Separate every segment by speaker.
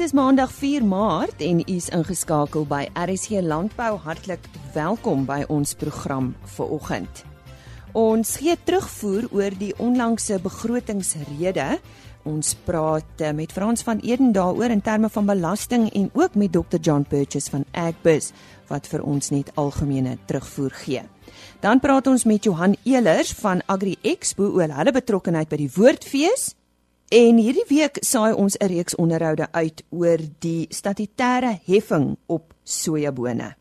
Speaker 1: Dit is Maandag 4 Maart en u is ingeskakel by RSC Landbou. Hartlik welkom by ons program vir oggend. Ons gee terugvoer oor die onlangse begrotingsrede. Ons praat eh, met Frans van Eden daaroor in terme van belasting en ook met Dr John Purchase van Agbus wat vir ons net algemene terugvoer gee. Dan praat ons met Johan Elers van Agri Expo oor hulle betrokkeheid by die Woordfees En hierdie week saai ons 'n reeks onderhoude uit oor die statutêre heffing op sojabone.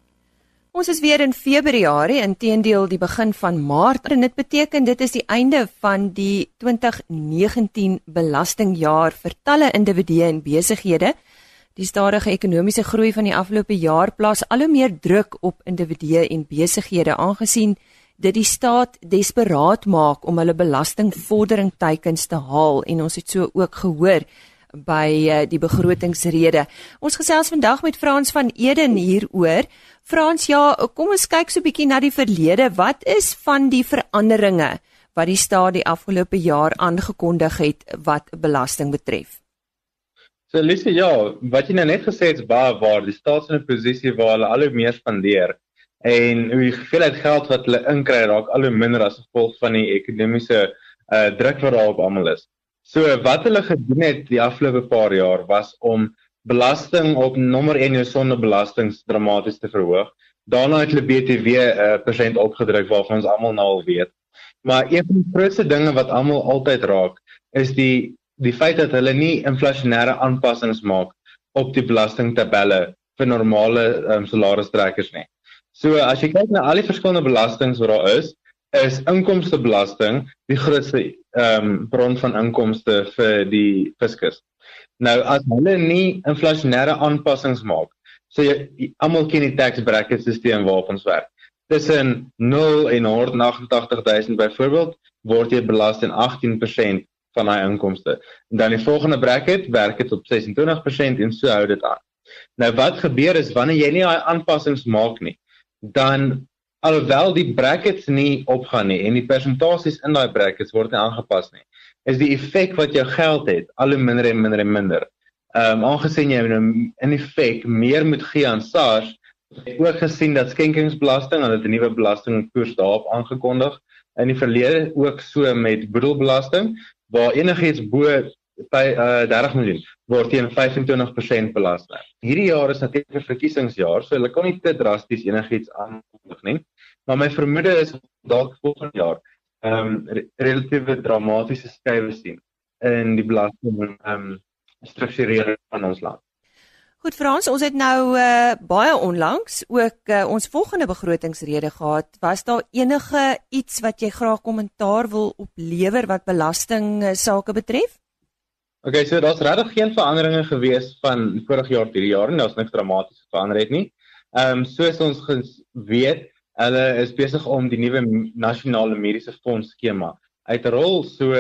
Speaker 1: Ons is weer in Februarie, inteendeel die begin van Maart en dit beteken dit is die einde van die 2019 belastingjaar vir talle individue en besighede. Die stadige ekonomiese groei van die afgelope jaar plaas al hoe meer druk op individue en besighede aangesien dit die staat desperaat maak om hulle belastingvordering teikens te haal en ons het so ook gehoor by uh, die begrotingsrede. Ons gesels vandag met Frans van Eden hieroor. Frans, ja, kom ons kyk so 'n bietjie na die verlede. Wat is van die veranderinge wat die staat die afgelope jaar aangekondig het wat belasting betref?
Speaker 2: So Lise, ja, wat jy nou net gesê het baie waar. Die staat is in 'n posisie waar hulle al hoe meer spandeer en die hoeveelheid geld wat hulle inkry raak al hoe minder as gevolg van die ekonomiese uh druk wat daar op almal is. So wat hulle gedoen het die afgelope paar jaar was om belasting op nommer 1 jou sondebelasting dramaties te verhoog. Daarna het hulle BTW 'n uh, persent opgedruk waarvan ons almal nou al weet. Maar een van die grootste dinge wat almal altyd raak is die die feit dat hulle nie inflasionêre aanpassings maak op die belastingtabelle vir normale um, salarisstrekkers nie. So as jy kyk na al die verskillende belastings wat daar is, is inkomstebelasting die grootste ehm um, bron van inkomste vir die fiskus. Nou as hulle nie inflasionêre aanpassings maak, so jy almal ken die tax bracket stelsel waarop ons werk. Tussen 0 en 188000 byvoorbeeld word jy belas teen 18% van daai inkomste. En dan die volgende bracket werk dit op 26% en so hou dit aan. Nou wat gebeur is wanneer jy nie daai aanpassings maak nie, dan alhoewel die brackets nie opgaan nie en die persentasies in daai brackets word nie aangepas nie, is die effek wat jou geld het al hoe minder en minder en minder. Ehm um, aangesien jy nou in effek meer moet gee aan SARS, het ook gesien dat skenkingsbelasting, hulle het 'n nuwe belastingkoers daarop aangekondig in die verlede ook so met boedelbelasting waar enigiets bo by uh, 30 miljoen word teen 25% belas. Hierdie jaar is natuurlik 'n verkiesingsjaar, so hulle kan nie te drasties enigiets aankondig nie. Maar my vermoede is dalk volgende jaar ehm um, re relatiewe dramatiese skuwe sien in die belasting ehm um, strukturering van ons land.
Speaker 1: Goed Frans, ons het nou uh, baie onlangs ook uh, ons volgende begrotingsrede gehad. Was daar enige iets wat jy graag kommentaar wil oplewer wat belasting uh, sake betref?
Speaker 2: Okay, so daar's regtig geen veranderinge gewees van vorige jaar tot hierdie jaar nie. Daar's niks dramaties verander het nie. Ehm um, soos ons weet, hulle is besig om die nuwe nasionale mediese fonds skema uit te rol. So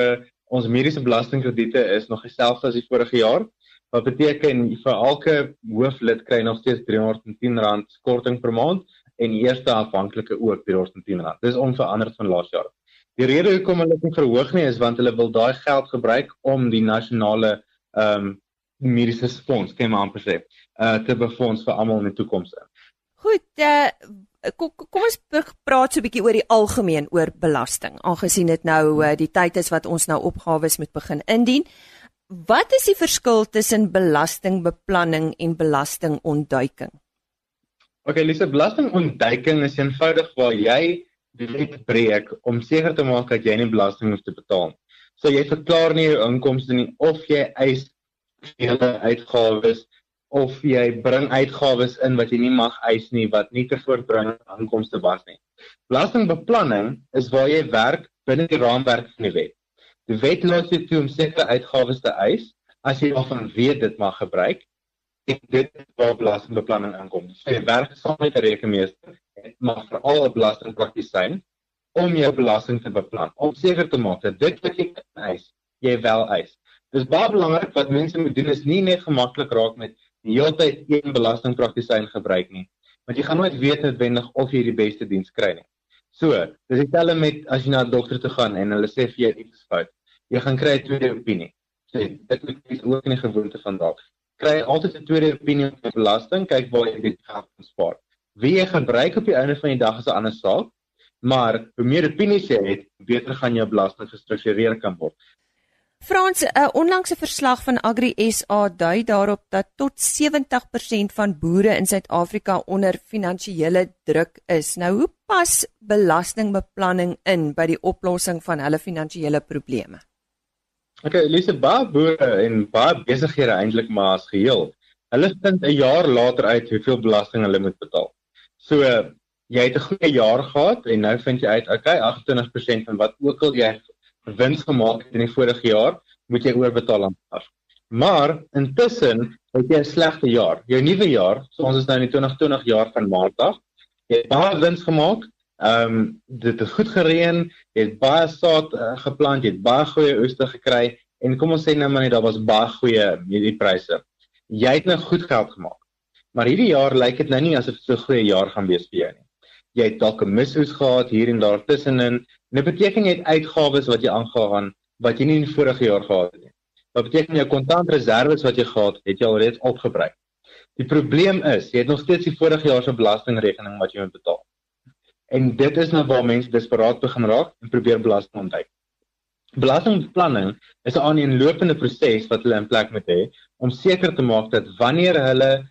Speaker 2: ons mediese belastingkrediete is nog dieselfde as die vorige jaar. Wat beteken vir elke hooflid kry nog steeds R310 korting per maand en eerste afhanklike ook R310. Dis onveranderd van laas jaar. Die rede hoekom hulle dit verhoog nie is want hulle wil daai geld gebruik om die nasionale ehm um, mediese fonds, kan man amper sê, uh te befonds vir almal in die toekoms.
Speaker 1: Goed, uh kom kom ons praat so 'n bietjie oor die algemeen oor belasting. Aangesien dit nou uh, die tyd is wat ons nou opgawes moet begin indien. Wat is die verskil tussen belastingbeplanning en belastingontduiking?
Speaker 2: Okay, Lise, belastingontduiking is eenvoudig waar jy die wet breek om seker te maak dat jy nie belasting hoef te betaal. So jy verklaar nie jou inkomste nie of jy eis hele uitgawes of jy bring uitgawes in wat jy nie mag eis nie wat nie te voortbring inkomste was nie. Belastingbeplanning is waar jy werk binne die raamwerk van die wet. Die wet laat jou toe om sekere uitgawes te eis as jy daarvan weet dit mag gebruik en dit waar belastingbeplanning aankom. So jy werk saam met 'n rekenmeester maar veral 'n belastingpraktisyn om jou belasting te beplan om seker te maak dat dit wat jy eis, jy wel eis. Dis baie belangrik wat mense moet doen is nie net gemaklik raak met die hele tyd een belastingpraktisyn gebruik nie, want jy gaan nooit weet noodwendig of jy die beste diens kry nie. So, dis dieselfde met as jy na 'n dokter toe gaan en hulle sê vir jou iets fout. Jy gaan kry 'n tweede opinie. Sê, dit moet jy ook in die gewoonte van daag. kry altyd 'n tweede opinie op belasting, kyk waar jy die geld kan spaar. Wie jy gebruik op die einde van die dag is 'n ander saak, maar hoe meer opinies jy het, beter gaan jou belasting gestruktureer kan word.
Speaker 1: Frans, 'n onlangse verslag van Agri SA dui daarop dat tot 70% van boere in Suid-Afrika onder finansiële druk is. Nou, hoe pas belastingbeplanning in by die oplossing van hulle finansiële probleme?
Speaker 2: Okay, Elise, baie boere en baie besighede eintlik maar as geheel. Hulle vind 'n jaar later uit hoeveel belasting hulle moet betaal. So jy het 'n goeie jaar gehad en nou vind jy uit, okay, 28% van wat ook al jy wins gemaak het in die vorige jaar, moet jy oorbetaal aan af. Maar intussen het jy 'n slegte jaar. Jou nuwe jaar, so ons is nou in die 2020 jaar van Maart af. Jy het baie wins gemaak. Ehm um, dit het goed gereën, jy het baie saad uh, geplant, jy het baie goeie oeste gekry en kom ons sê nou maar net daar was baie goeie hierdie pryse. Jy het nou goed geld gemaak. Maar hierdie jaar lyk dit nou nie asof dit so 'n goeie jaar gaan wees vir jou nie. Jy het dalk 'n misoes gehad hier en daar tussenin. Dit beteken jy het uitgawes wat jy aangaan wat jy nie in die vorige jaar gehad het nie. Wat beteken jou kontantreserwes wat jy gehad het, het jy alreeds opgebruik. Die probleem is, jy het nog steeds die vorige jaar se belastingrekening wat jy moet betaal. En dit is nou waar mense desperaat begin raak en probeer belasting ontduik. Belastingbeplanning is 'n aaneenlopende proses wat hulle in plek moet hê om seker te maak dat wanneer hulle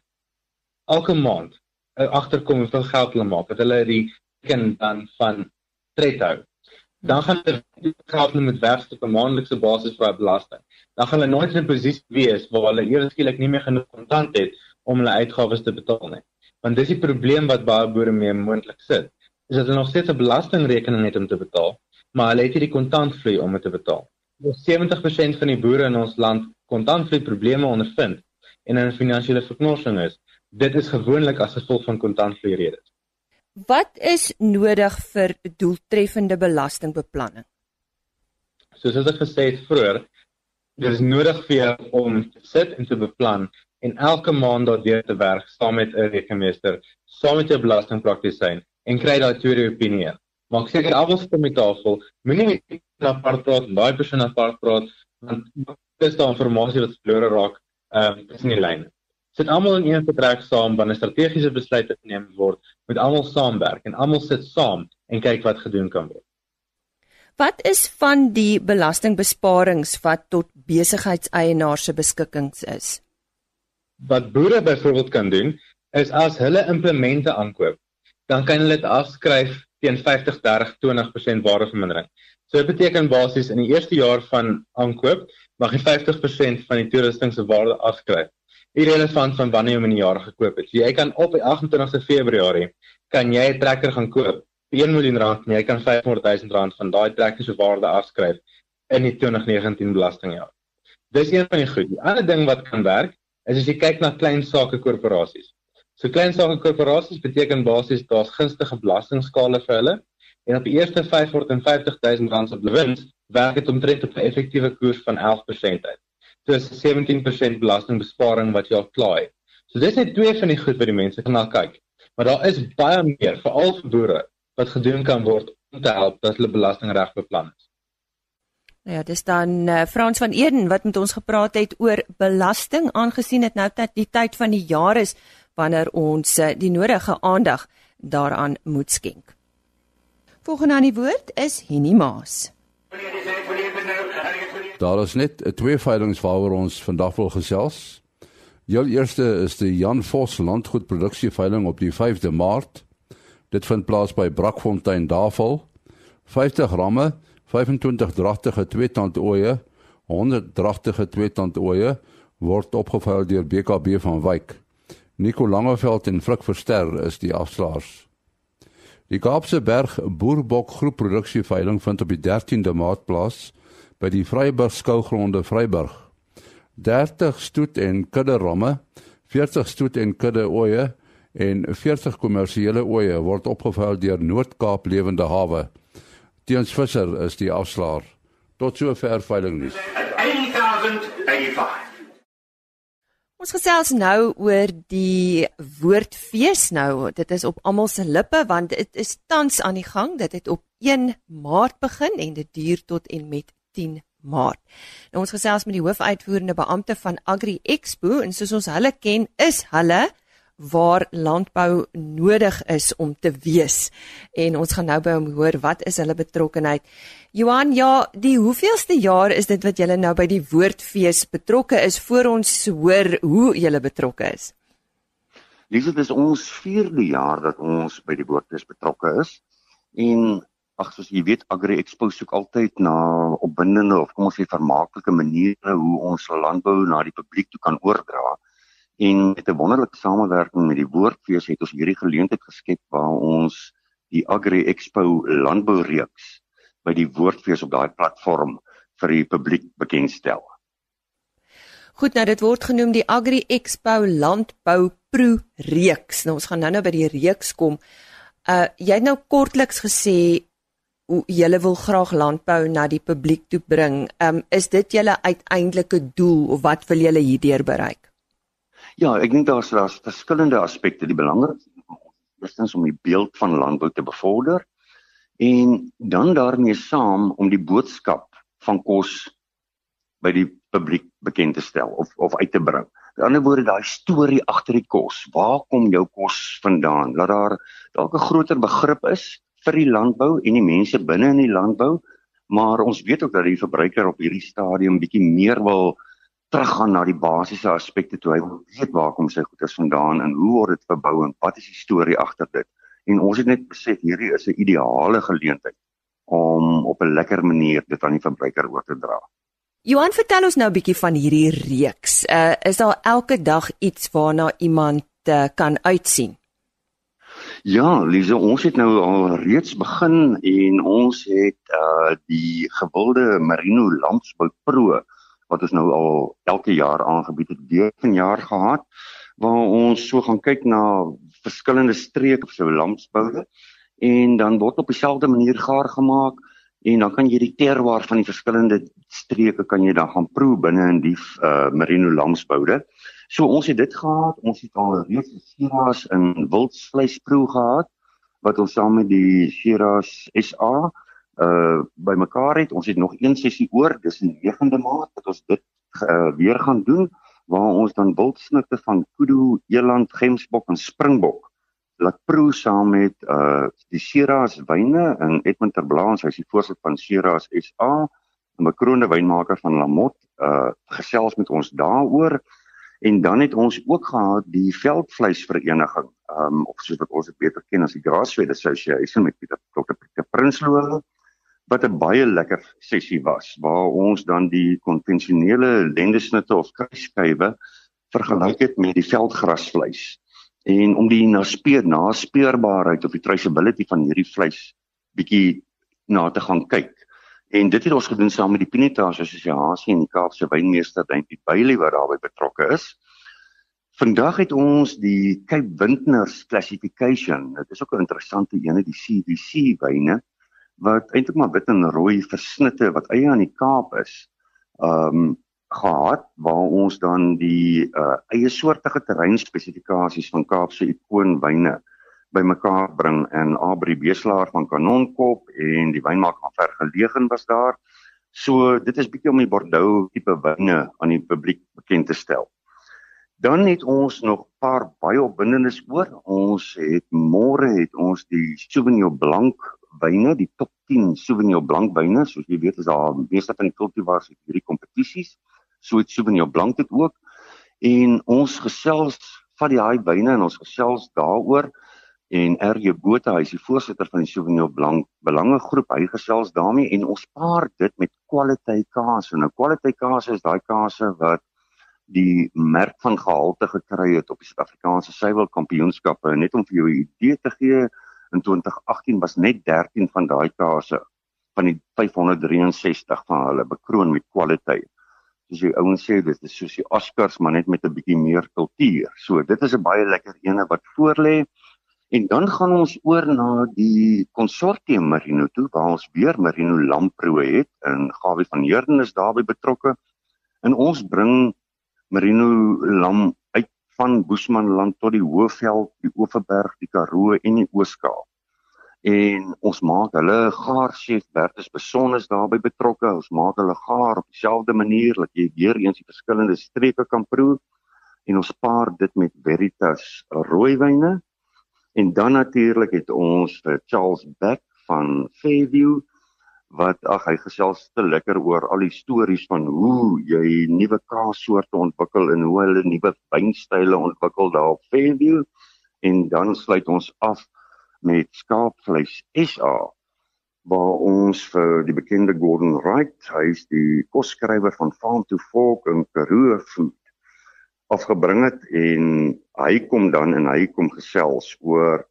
Speaker 2: elke maand agterkom hoeveel geld hulle maak, dat hulle die ken dan van tred hou. Dan gaan hulle geld moet werk op 'n maandelikse basis vir belasting. Dan gaan hulle nooit in 'n posisie wees waar hulle eers skielik nie meer genoeg kontant het om hulle uitgawes te betaal nie. Want dis die probleem wat baie boere mee moontlik sit is dat hulle nog steeds 'n belastingrekening het om te betaal, maar hulle het nie die kontantvloei om dit te betaal. Ons 70% van die boere in ons land kontantvloei probleme ondervind en in finansiële verknorsing is. Dit is gewoonlik as gevolg van kontantvloei redes.
Speaker 1: Wat is nodig vir doeltreffende belastingbeplanning?
Speaker 2: Soos ek gesê het vroeër, dit is nodig vir jou om te sit en te beplan en elke maand daardeur te werk saam met 'n rekenmeester, saam met jou belastingpraktisyn en kry daai tweede opinie. Maak seker almal sit om die tafel, moenie net apart praat, daai persoon apart praat want dis daai inligting wat verlore raak ehm um, tussen die lyne. Sit almal in een vertrek saam wanneer strategiese besluite geneem word, moet almal saamwerk en almal sit saam en kyk wat gedoen kan word.
Speaker 1: Wat is van die belastingbesparings wat tot besigheidseienaars se beskikking is?
Speaker 2: Wat boere byvoorbeeld kan doen is as hulle implemente aankoop, dan kan hulle dit afskryf teen 50 30 20% waardevermindering. So dit beteken basies in die eerste jaar van aankoop mag jy 50% van die toerusting se waarde afskryf. Irrelevant van wanneer jy hom in die jaar gekoop het. So jy kan op die 28ste Februarie kan jy 'n trekker gaan koop vir 1 miljoen rand en jy kan 500 000 rand van daai trekker se waarde afskryf in die 2019 belastingjaar. Dis een van die goed. Die ander ding wat kan werk is as jy kyk na klein sake korporasies. So klein sake korporasies beteken basies daar's gunstige belastingskale vir hulle en op die eerste 550 000 rand se wins werk dit omtrent op 'n effektiewe koers van 11% uit. So dis 17% belastingbesparing wat jy al klaar het. So dis net twee van die goed wat die mense kan na kyk. Maar daar is baie meer veral vir boere wat gedoen kan word om te help dat hulle belasting reg beplan is.
Speaker 1: Nou ja, dis dan uh, Frans van Eden wat met ons gepraat het oor belasting aangesien dit nou net die tyd van die jaar is wanneer ons eh, die nodige aandag daaraan moet skenk. Volgende aan die woord is Henny Maas.
Speaker 3: Daar is net twee veilings waaroor ons vandag wil gesels. Jou eerste is die Jan Vos landgoedproduksie veiling op die 5de Maart. Dit vind plaas by Brakfontein Daval. 50 ramme, 25 dragtige tweetand ooe, 100 dragtige tweetand ooe word opgeveil deur BKB van Wyk. Nico Langeveld en Frik Verster is die afslaers. Die Kaapse Berg Boerbok groep produksie veiling vind op die 13de Maart plaas by die Vryburg skougronde Vryburg. 30 stoet en kudde ramme, 40 stoet en kudde ooe en 40 kommersiële ooe word opgeveil deur Noord-Kaap Lewende Hawe. Teens Visser is die afslaer. Tot sover veiling nuus.
Speaker 1: 1085 Ons gesels nou oor die woordfees nou. Dit is op almal se lippe want dit is tans aan die gang. Dit het op 1 Maart begin en dit duur tot en met 10 Maart. Nou ons gesels met die hoofuitvoerende beampte van Agri Expo en soos ons hulle ken, is hulle waar landbou nodig is om te wees. En ons gaan nou by hom hoor wat is hulle betrokkeheid. Johan, ja, die hoeveelste jaar is dit wat julle nou by die Woordfees betrokke is voor ons hoor hoe julle betrokke is?
Speaker 4: Dis dit is ons 4de jaar dat ons by die Woordfees betrokke is. En ag soos jy weet, Agri Expo soek altyd na opwindende of kom ons sê vermaaklike maniere hoe ons landbou na die publiek toe kan oordra. En met 'n wonderlike samewerking met die Woordfees het ons hierdie geleentheid geskep waar ons die Agri Expo landboureeks by die Woordfees op daai platform vir die publiek bekendstel.
Speaker 1: Goed, nou dit word genoem die Agri Expo Landbou Pro reeks. Nou ons gaan nou-nou by die reeks kom. Uh jy het nou kortliks gesê hoe julle wil graag landbou na die publiek toe bring. Um is dit julle uiteindelike doel of wat wil julle hierdeur bereik?
Speaker 4: Ja, ek dink daar's daar's verskillende aspekte. Die belangrikste is om die beeld van landbou te bevorder en dan daarmee saam om die boodskap van kos by die publiek bekend te stel of of uit te bring. Aan die ander woorde daai storie agter die kos. Waar kom jou kos vandaan? Laat daar dalk 'n groter begrip is vir die landbou en die mense binne in die landbou, maar ons weet ook dat die verbruiker op hierdie stadium bietjie meer wil teruggaan na die basiese aspekte toe hy weet waar kom sy goeder vandaan en hoe word dit verbou en wat is die storie agter dit. En ons het net besef hierdie is 'n ideale geleentheid om op 'n lekker manier dit aan die verbruiker oor te dra.
Speaker 1: Johan, vertel ons nou 'n bietjie van hierdie reeks. Uh is daar elke dag iets waarna iemand uh, kan uitsien?
Speaker 4: Ja, Lize, ons het nou al reeds begin en ons het uh die gewilde Merino Lamsbout Pro wat ons nou al elke jaar aangebied het deur vanjaar gehad waar ons so gaan kyk na verskillende streke so lamsboude en dan word op dieselfde manier gaar gemaak en dan kan jy die terroir van die verskillende streke kan jy dan gaan proe binne in die uh, merino lamsboude. So ons het dit gehad, ons het al reeds Shiraz in wildsvleisproe gehad wat ons saam met die Shiraz SA uh bymekaar het. Ons het nog een sessie oor, dis die 9de Maart wat ons dit uh, weer gaan doen waar ons dan wildsnitte van kudu, eland, gemsbok en springbok laat proe saam met uh die Shiraz wyne in Edmund Terblaas, hy is die voorsitter van Shiraz SA, 'n bekroonde wynmaker van Lamot, uh gesels met ons daaroor. En dan het ons ook gehad die veldvleisvereniging, um of soos wat ons dit beter ken as die Grassfed Association met Pieter Dr. Pieter Prinsloo wat 'n baie lekker sessie was waar ons dan die konvensionele lendesnitte of kruisskywe vergelyk het met die veldgrasvleis en om die naspeur naspeurbaarheid of die traceability van hierdie vleis bietjie na te gaan kyk. En dit het ons gedoen saam met die Pinitas Assosiasie en die Kaapse Wynmeester Dantjie Bailey wat daarbey betrokke is. Vandag het ons die Cape Wintners classification. Dit is ook 'n interessante ene, die CBC wyne wat eintlik maar wit en rooi versnitte wat eie aan die Kaap is. Um gehad waar ons dan die uh, eie soortige terreinspesifikasies van Kaapse ikoonwyne bymekaar bring en Abri Beslaar van Kanonkop en die wynmaak van Vergelegen was daar. So dit is bietjie om die Bordeaux tipe wyne aan die publiek bekend te stel. Dan het ons nog 'n paar baie opwindendes oor. Ons het môre het ons die Sauvignon Blanc wyne, die top 10 Sauvignon Blanc wyne, soos jy weet is daar meeste van die kultivars het hierdie kompetisies. So het Sauvignon Blanc dit ook. En ons gesels van die haai wyne en ons gesels daaroor en RJ Botha, hy is die voorsitter van die Sauvignon Blanc belangegroep. Hy gesels daarmee en ons paar dit met kwaliteit kaas. Nou kwaliteit kaas is daai kaas wat die merk van gehalte gekry het op die Suid-Afrikaanse suiwelkampioenskappe net om vir jou 'n idee te gee in 2018 was net 13 van daai kase van die 563 van hulle bekroon met kwaliteit. Soos die ouens sê, dit is soos die Oscars maar net met 'n bietjie meer kultuur. So dit is 'n baie lekker ene wat voorlê. En dan gaan ons oor na die konsortium Merino toe waar ons weer Merino lamproe het en Gawie van Heerden is daarbey betrokke. En ons bring Merino lam van Boesmanland tot die Hoëveld, die Oeverberg, die Karoo en die Ooskaap. en ons maak hulle gaar chef Bertus besonder daarbey betrokke. Ons maak hulle gaar op dieselfde manier dat jy weer eens die verskillende streke kan proe en ons paar dit met Veritas rooiwyne. En dan natuurlik het ons vir Charles Beck van Fairview wat ag hy gesels te lekker oor al die stories van hoe jy nuwe kaassoorte ontwikkel en hoe hulle nuwe wynstyle ontwikkel daar op Fairview. En dan sluit ons af met skaapvleis SA waar ons vir die bekende Gordon Wright, hy is die kosskrywer van Farm to Fork en Karoo Food afgebring het en hy kom dan en hy kom gesels oor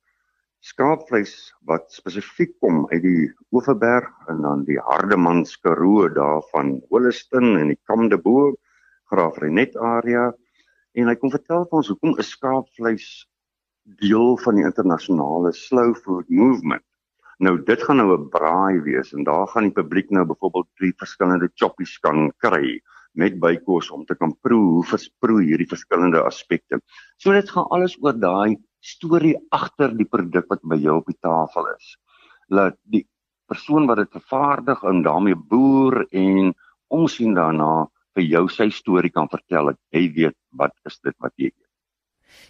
Speaker 4: skaapvleis wat spesifiek kom uit die Oeverberg en dan die Hardemans Karoo daar van Holliston en die Kamdebo Graaf Renet area en hy kom vertel vir ons hoekom is skaapvleis deel van die internasionale slow food movement. Nou dit gaan nou 'n braai wees en daar gaan die publiek nou byvoorbeeld drie verskillende choppies kan kry met bykos om te kan proe hoe versproei hierdie verskillende aspekte. So dit gaan alles oor daai storie agter die produk wat by jou op die tafel is. Laat die persoon wat dit vervaardig en daarmee boer en omsien daarna vir jou sy storie kan vertel dat hy weet wat is dit wat jy eet.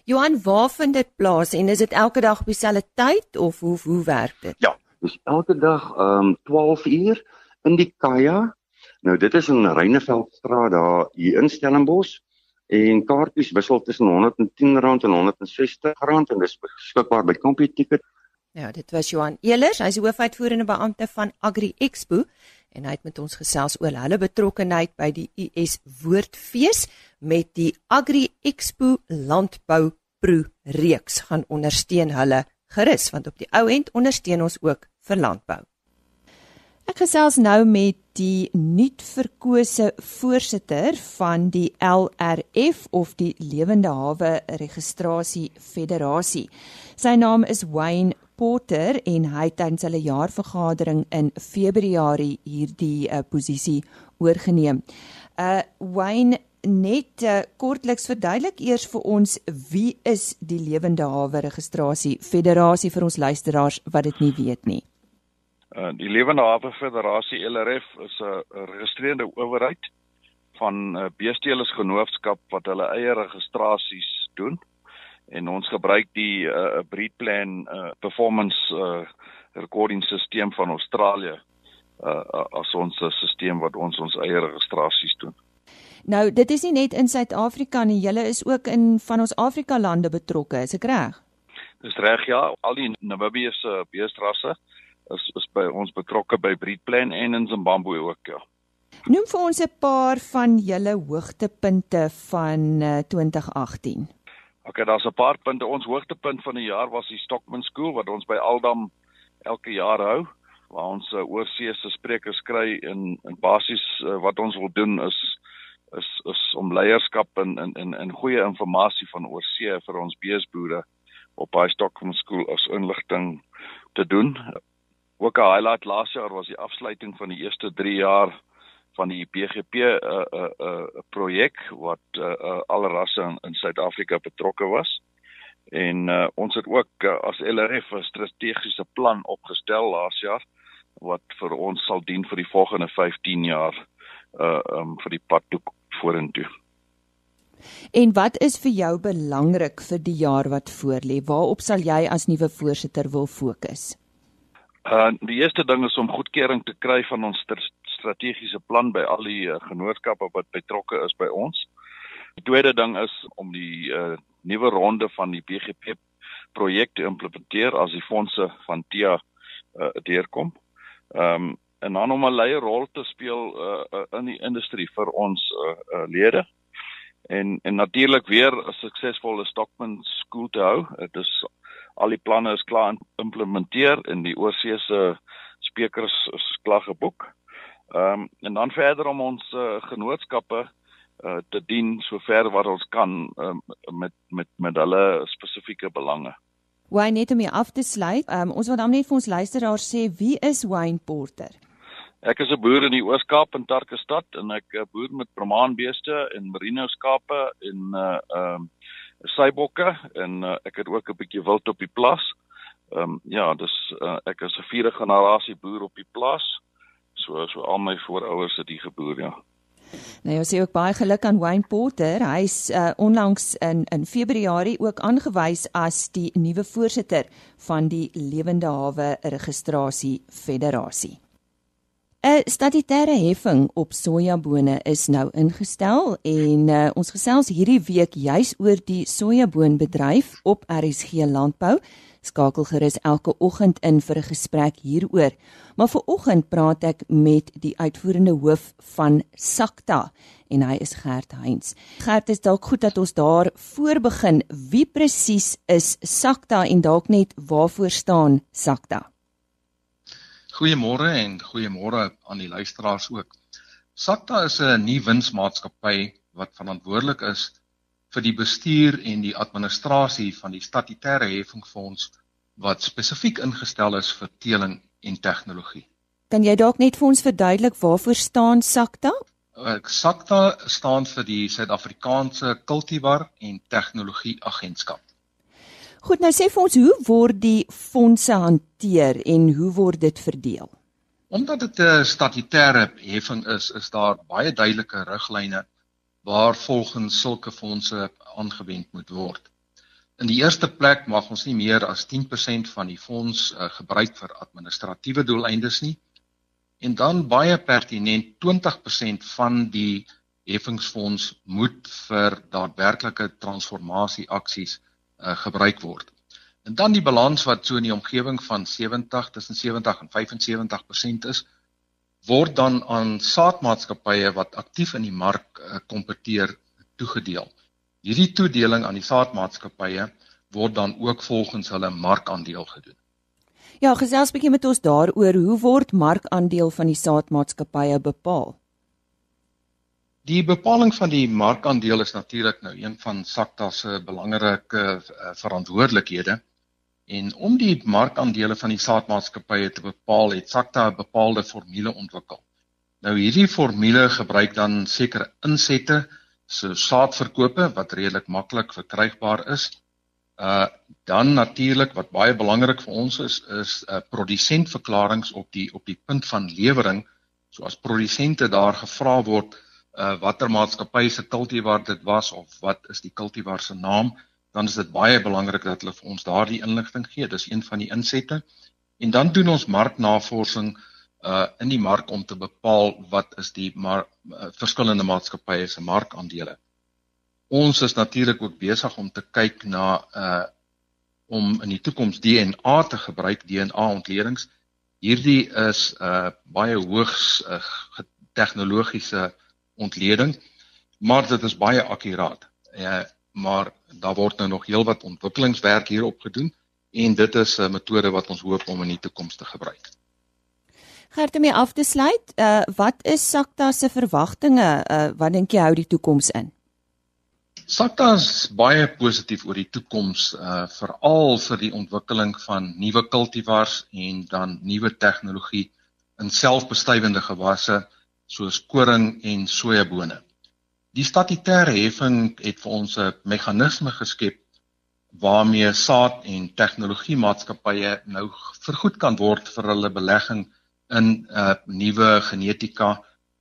Speaker 1: Johan, waar vind dit plaas en is dit elke dag op dieselfde tyd of hoe hoe werk dit?
Speaker 4: Ja, dis elke dag ehm um, 12 uur in die Kaya. Nou dit is in Reineveldstraat daar hier in Stellenbosch en kaartjies wissel tussen R110 en R160 en dis beskikbaar by CompuTicket.
Speaker 1: Ja, dit was Johan Elers, hy's hoofuitvoerende beampte van Agri Expo en hy het met ons gesels oor hulle betrokkeheid by die US Woordfees met die Agri Expo Landbou Pro reeks gaan ondersteun hulle gerus want op die ou end ondersteun ons ook vir landbou. Ek gesels nou met die nuut verkose voorsitter van die LRF of die Lewende Hawe Registrasie Federasie. Sy naam is Wayne Porter en hy het tydens hulle jaarvergadering in Februarie hierdie uh, posisie oorgeneem. Uh Wayne net uh, kortliks verduidelik eers vir ons wie is die Lewende Hawe Registrasie Federasie vir ons luisteraars wat dit nie weet nie.
Speaker 5: Uh, die Lewende Hawe Federasie LRF is 'n geregistreerde owerheid van 'n uh, beesteelesgenootskap wat hulle eie registrasies doen en ons gebruik die uh, breedplan uh, performance uh, recording stelsel van Australië uh, as ons stelsel wat ons ons eie registrasies doen.
Speaker 1: Nou, dit is nie net in Suid-Afrika nie, julle is ook in van ons Afrika lande betrokke, is ek reg?
Speaker 5: Dis reg ja, al die Namibiese beestrasse is is by ons betrokke by Breedplan en in Zimbabwe ook ja.
Speaker 1: Noem vir ons 'n paar van julle hoogtepunte van uh, 2018.
Speaker 5: OK, daar's 'n paar punte. Ons hoogtepunt van die jaar was die Stockman School wat ons by Aldam elke jaar hou waar ons uh, oorseese sprekers kry en en basies uh, wat ons wil doen is is is om leierskap en en en, en goeie inligting van oorsee vir ons beesboere op by Stockman School as inligting te doen. Ook 'n highlight laas jaar was die afsluiting van die eerste 3 jaar van die BGP 'n uh, 'n uh, 'n uh, projek wat uh, uh, alle rasse in, in Suid-Afrika betrokke was. En uh, ons het ook uh, as LRF 'n strategiese plan opgestel laas jaar wat vir ons sal dien vir die volgende 15 jaar uh um vir die pad toe vorentoe.
Speaker 1: En wat is vir jou belangrik vir die jaar wat voorlê? Waarop sal jy as nuwe voorsitter wil fokus?
Speaker 5: Uh die eerste ding is om goedkeuring te kry van ons strategiese plan by al die uh, genootskappe wat betrokke is by ons. Die tweede ding is om die uh, nuwe ronde van die BGP projek te implementeer as die fondse van TIA uh, deurkom. Ehm um, en dan om 'n leier rol te speel uh, uh, in die industrie vir ons uh, uh, lede. En en natuurlik weer 'n suksesvolle Stockman skool te hou. Dit is al die planne is klaar geïmplementeer en die oorseese sprekers is klaar geboek. Ehm um, en dan verder om ons uh, genootskappe uh, te dien sover wat ons kan um, met met met hulle spesifieke belange.
Speaker 1: Wayne net om hier af te sluit. Um, ons wil dan net vir ons luisteraars sê wie is Wayne Porter?
Speaker 5: Ek is 'n boer in die Oos-Kaap in Tarkestad en ek uh, boer met Brahmaanbeeste en merino skape en uh ehm um, sybokke en uh, ek het ook 'n bietjie wild op die plas. Ehm um, ja, dis uh, ek is 'n vierde generasie boer op die plaas. So so al my voorouers het hier geboer, ja.
Speaker 1: Nou jy sê ook baie geluk aan Wayne Porter. Hy's uh, onlangs in in Februarie ook aangewys as die nuwe voorsitter van die Lewende Hawe Registrasie Federasie. 'n Statutêre heffing op sojabone is nou ingestel en uh, ons gesels hierdie week juis oor die sojaboonbedryf op RSG Landbou. Skakel gerus elke oggend in vir 'n gesprek hieroor. Maar vir oggend praat ek met die uitvoerende hoof van Sakta en hy is Gert Heinz. Gert, is dalk goed dat ons daar voor begin. Wie presies is Sakta en dalk net waarvoor staan Sakta?
Speaker 6: Goeiemôre en goeiemôre aan die luisteraars ook. Sakta is 'n nuwe winsmaatskappy wat verantwoordelik is vir die bestuur en die administrasie van die statutêre heffingfonds wat spesifiek ingestel is vir teeling en tegnologie.
Speaker 1: Kan jy dalk net vir ons verduidelik waarvoor staan SACTA?
Speaker 6: SACTA staan vir die Suid-Afrikaanse Kultivar en Tegnologie Agentskap.
Speaker 1: Goed, nou sê vir ons hoe word die fondse hanteer en hoe word dit verdeel?
Speaker 6: Omdat dit 'n statutêre heffing is, is daar baie duidelike riglyne waar volgens sulke fondse aangewend moet word. In die eerste plek mag ons nie meer as 10% van die fonds uh, gebruik vir administratiewe doeleindes nie. En dan baie pertinent 20% van die heffingsfonds moet vir daadwerklike transformasie aksies uh, gebruik word. En dan die balans wat so in die omgewing van 70 tussen 70 en 75% is, word dan aan saadmaatskappye wat aktief in die mark uh, kompeteer toegedeel. Hierdie toedeling aan die saadmaatskappye word dan ook volgens hulle markandeel gedoen.
Speaker 1: Ja, gesels bietjie met ons daaroor hoe word markandeel van die saadmaatskappye bepaal?
Speaker 6: Die bepaling van die markandeel is natuurlik nou een van SACTA se belangrike uh, verantwoordelikhede. En om die markandele van die saadmaatskappye te bepaal, het SACTA 'n bepaalde formule ontwikkel. Nou hierdie formule gebruik dan sekere insette so saadverkope wat redelik maklik verkrygbaar is. Uh dan natuurlik wat baie belangrik vir ons is is 'n uh, produsentverklaringe op die op die punt van lewering. So as produsente daar gevra word uh watter maatskappy se kultivar dit was of wat is die kultivar se naam, dan is dit baie belangrik dat hulle vir ons daardie inligting gee. Dis een van die insette. En dan doen ons marknavorsing uh in die mark om te bepaal wat is die maar uh, verskillende maatskappye se markandele. Ons is natuurlik ook besig om te kyk na uh om in die toekoms DNA te gebruik, DNA ontledings. Hierdie is uh baie hoogs uh, tegnologiese ontleding, maar dit is baie akkuraat. Uh maar daar word nou nog heelwat ontwikkelingswerk hierop gedoen en dit is 'n metode wat ons hoop om in die toekoms te gebruik.
Speaker 1: Gert om mee af te sluit, uh, wat is SACTA se verwagtinge? Uh, wat dink jy hou die toekoms in?
Speaker 6: SACTA is baie positief oor die toekoms, uh, veral vir die ontwikkeling van nuwe kultivars en dan nuwe tegnologie in selfbestuivende gewasse soos koring en sojabone. Die statutêre heffing het vir ons 'n meganisme geskep waarmee saad en tegnologie maatskappye nou vergoed kan word vir hulle belegging in uh, nuwe genetika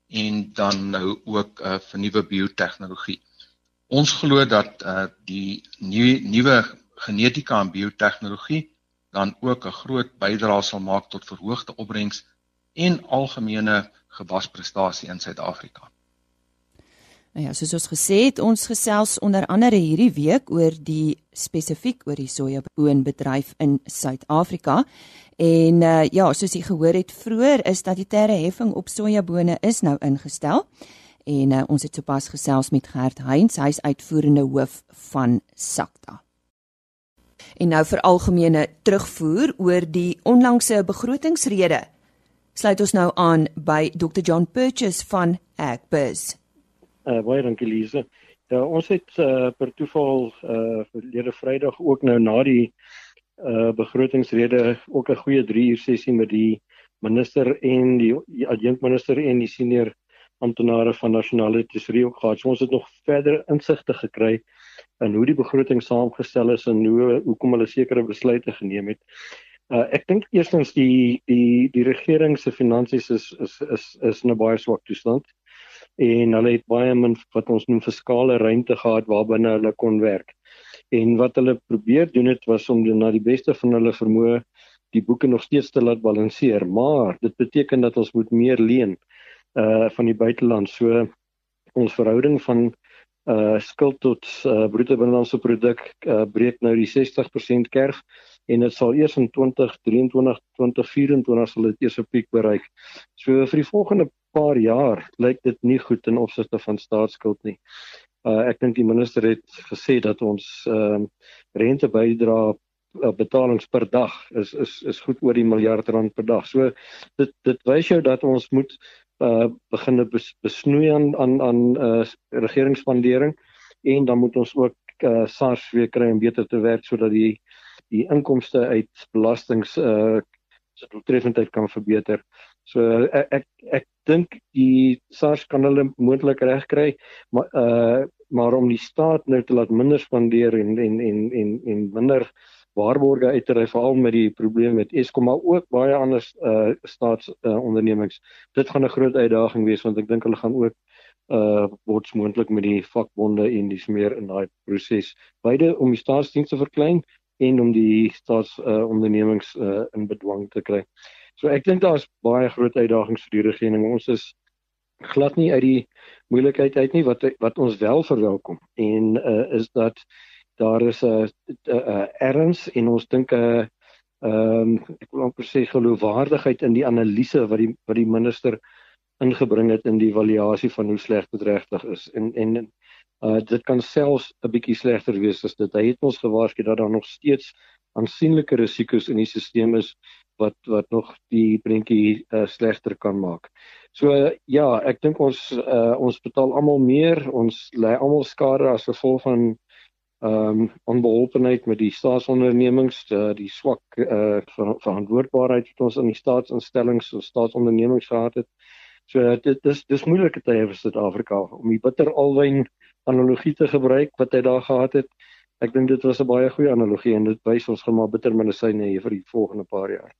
Speaker 6: en dan nou ook uh, vir nuwe biotehnologie. Ons glo dat uh, die nuwe nuwe genetika en biotehnologie dan ook 'n groot bydrae sal maak tot verhoogde opbrengs en algemene gewasprestasie in Suid-Afrika.
Speaker 1: Nou ja, soos ons gesê het, ons gesels onder andere hierdie week oor die spesifiek oor die sojaboonbedryf in Suid-Afrika. En uh, ja, soos jy gehoor het vroeër, is terre heffing op sojabone is nou ingestel. En uh, ons het sopas gesels met Gert Heinz, hy's uitvoerende hoof van SACTA. En nou vir algemene terugvoer oor die onlangse begrotingsrede. Sluit ons nou aan by Dr John Purchase van Agbiz.
Speaker 7: Uh, baie dankie Lise. Ja, ons het uh, per toeval uh verlede Vrydag ook nou na die uh begrotingsrede ook 'n goeie 3 uur sessie met die minister en die, die adjunkminister en die senior amptenare van nasionale tesorie ook gehad. So ons het nog verder insigte gekry en hoe die begroting saamgestel is en hoe hoekom hulle sekere besluite geneem het. Uh, ek dink eerstens die die die regering se finansies is is is is in 'n baie swak toestand en hulle het baie min wat ons noem fiskale ruimte gehad waarbinne hulle kon werk. En wat hulle probeer doen het was om na die beste van hulle vermoë die boeke nog steeds te laat balanseer, maar dit beteken dat ons moet meer leen uh van die buiteland. So ons verhouding van uh skuld tot uh, bruto binnelandse produk uh, breek nou die 60% kerf en dit sal eers in 2023 2024 sal dit eers 'n piek bereik. So vir die volgende paar jaar lyk dit nie goed in opsigte van staatsskuld nie. Uh ek dink die minister het gesê dat ons ehm uh, rente bydra uh, betalings per dag is is is goed oor die miljard rand per dag. So dit dit wys jou dat ons moet uh begin bes, besnoei aan aan aan uh regeringsspandering en dan moet ons ook uh SARS weer kry om beter te werk sodat die die inkomste uit belastings uh se doeltreffendheid kan verbeter. So ek ek, ek dink die SARS kan hulle moontlik regkry, maar uh maar om die staat nou te laat minder spandeer en en en en, en minder waarborge uit te ry veral met die probleem met Eskom maar ook baie ander uh staatsondernemings. Uh, Dit gaan 'n groot uitdaging wees want ek dink hulle gaan ook uh word moontlik met die vakbonde en dis meer in daai proses. Beide om die staatsdienste verklein en om die staatsondernemings uh, uh in bedwang te kry. So ek dink daar's baie groot uitdagings vir die regering. Ons is glad nie uit die moeilikheid uit nie wat wat ons wel verwelkom en uh is dat daar is 'n erns en ons dink 'n ehm um, ek wil amper sê geloofwaardigheid in die analise wat die wat die minister ingebring het in die evaluasie van hoe sleg dit regtig is en en uh dit kan selfs 'n bietjie slegter wees as dit. Hy het ons gewaarsku dat daar nog steeds aansienlike risiko's in die stelsel is wat wat nog die prentjie uh, slegter kan maak. So uh, ja, ek dink ons uh, ons betaal almal meer, ons lê almal skade as gevolg van ehm um, onbeholpenheid met die staatsondernemings, die, die swak uh, ver, verantwoordbaarheid wat ons in die staatsinstellings of staatsondernemings gehad het. So dit dis dis moeilike tye vir Suid-Afrika om die bitter alwyn analogie te gebruik wat hy daar gehad het. Ek dink dit was 'n baie goeie analogie en dit wys ons gaan maar bitter medisyne hier vir die volgende paar jaar.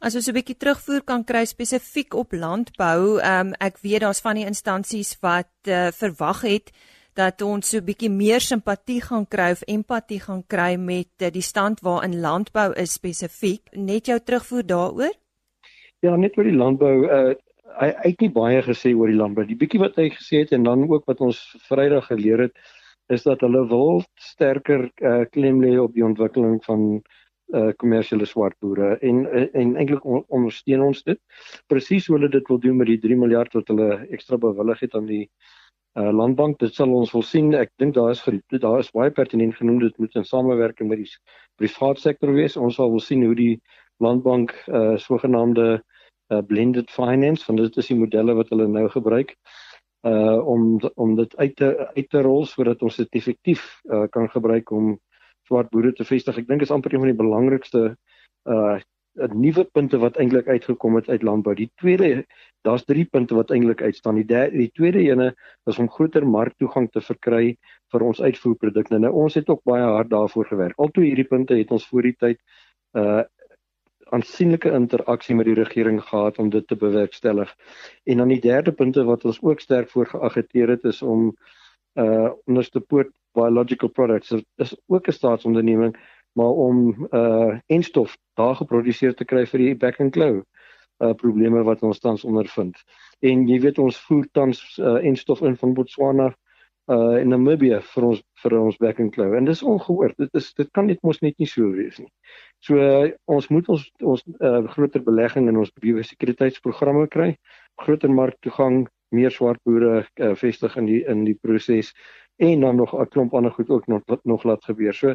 Speaker 1: As ons 'n bietjie terugvoer kan kry spesifiek op landbou, um, ek weet daar's van die instansies wat uh, verwag het dat ons so 'n bietjie meer simpatie gaan kry of empatie gaan kry met eh, die stand waarin landbou is spesifiek. Net jou terugvoer daaroor?
Speaker 7: Ja, net oor die landbou. Uh, hy hy het nie baie gesê oor die landbou. Die bietjie wat hy gesê het en dan ook wat ons Vrydag geleer het is dat hulle wil sterker uh, klem lê op die ontwikkeling van uh kommersiële swart boere en en eintlik ondersteun ons dit. Presies hoe hulle dit wil doen met die 3 miljard wat hulle ekstra bewillig het aan die uh, landbank dit sal ons wil sien. Ek dink daar is daar is baie pertinent genoem dit moet in samewerking met die privaat sektor wees. Ons sal wil sien hoe die landbank uh, sogenaamde uh, blended finance want dit is die modelle wat hulle nou gebruik uh om om dit uit te uit te rol sodat ons dit effektief uh, kan gebruik om swart boere te vestig. Ek dink is amper een van die belangrikste uh 'n nuwe punte wat eintlik uitgekom het uit landbou. Die tweede, daar's drie punte wat eintlik uitstaan. Die derde, die tweede ene is om groter marktoegang te verkry vir ons uitvoerprodukte. Nou ons het ook baie hard daarvoor gewerk. Altoe hierdie punte het ons voor die tyd uh aansienlike interaksie met die regering gehad om dit te bewerkstellig. En dan die derde punte wat ons ook sterk voor geagiteer het is om uh onderste poort biological products. Dit is ook 'n staatsonderneming maar om uh enstof daar geproduseer te kry vir die back and claw uh probleme wat ons tans ondervind. En jy weet ons voer tans uh enstof in van Botswana uh in Namibië vir ons vir ons back and claw. En dis ongehoord. Dit is dit kan net mos net nie so wees nie. So uh, ons moet ons ons uh groter belegging in ons biodiversiteitsprogramme kry, groter marktoegang, meer swart boere uh, vestig in die in die proses en dan nog 'n klomp ander goed ook nog nog laat gebeur. So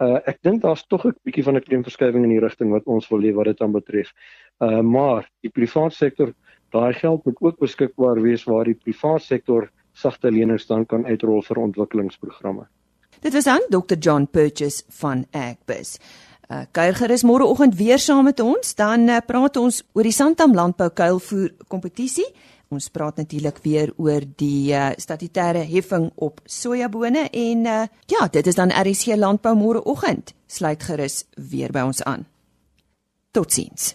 Speaker 7: uh ek dink daar's tog 'n bietjie van 'n klemverskywing in die rigting wat ons wil hê wat dit aan betref. Uh maar die private sektor, daai geld moet ook beskikbaar wees waar die private sektor sagte lenings dan kan uitrol vir ontwikkelingsprogramme.
Speaker 1: Dit was dan Dr John Purchase van Agbus. Uh kuier gerus môreoggend weer saam met ons, dan uh, praat ons oor die Santam landbou kuilvoer kompetisie Ons praat natuurlik weer oor die uh, statutêre heffing op sojabone en uh, ja, dit is dan RC Landbou môreoggend. Sluit gerus weer by ons aan. Totsiens.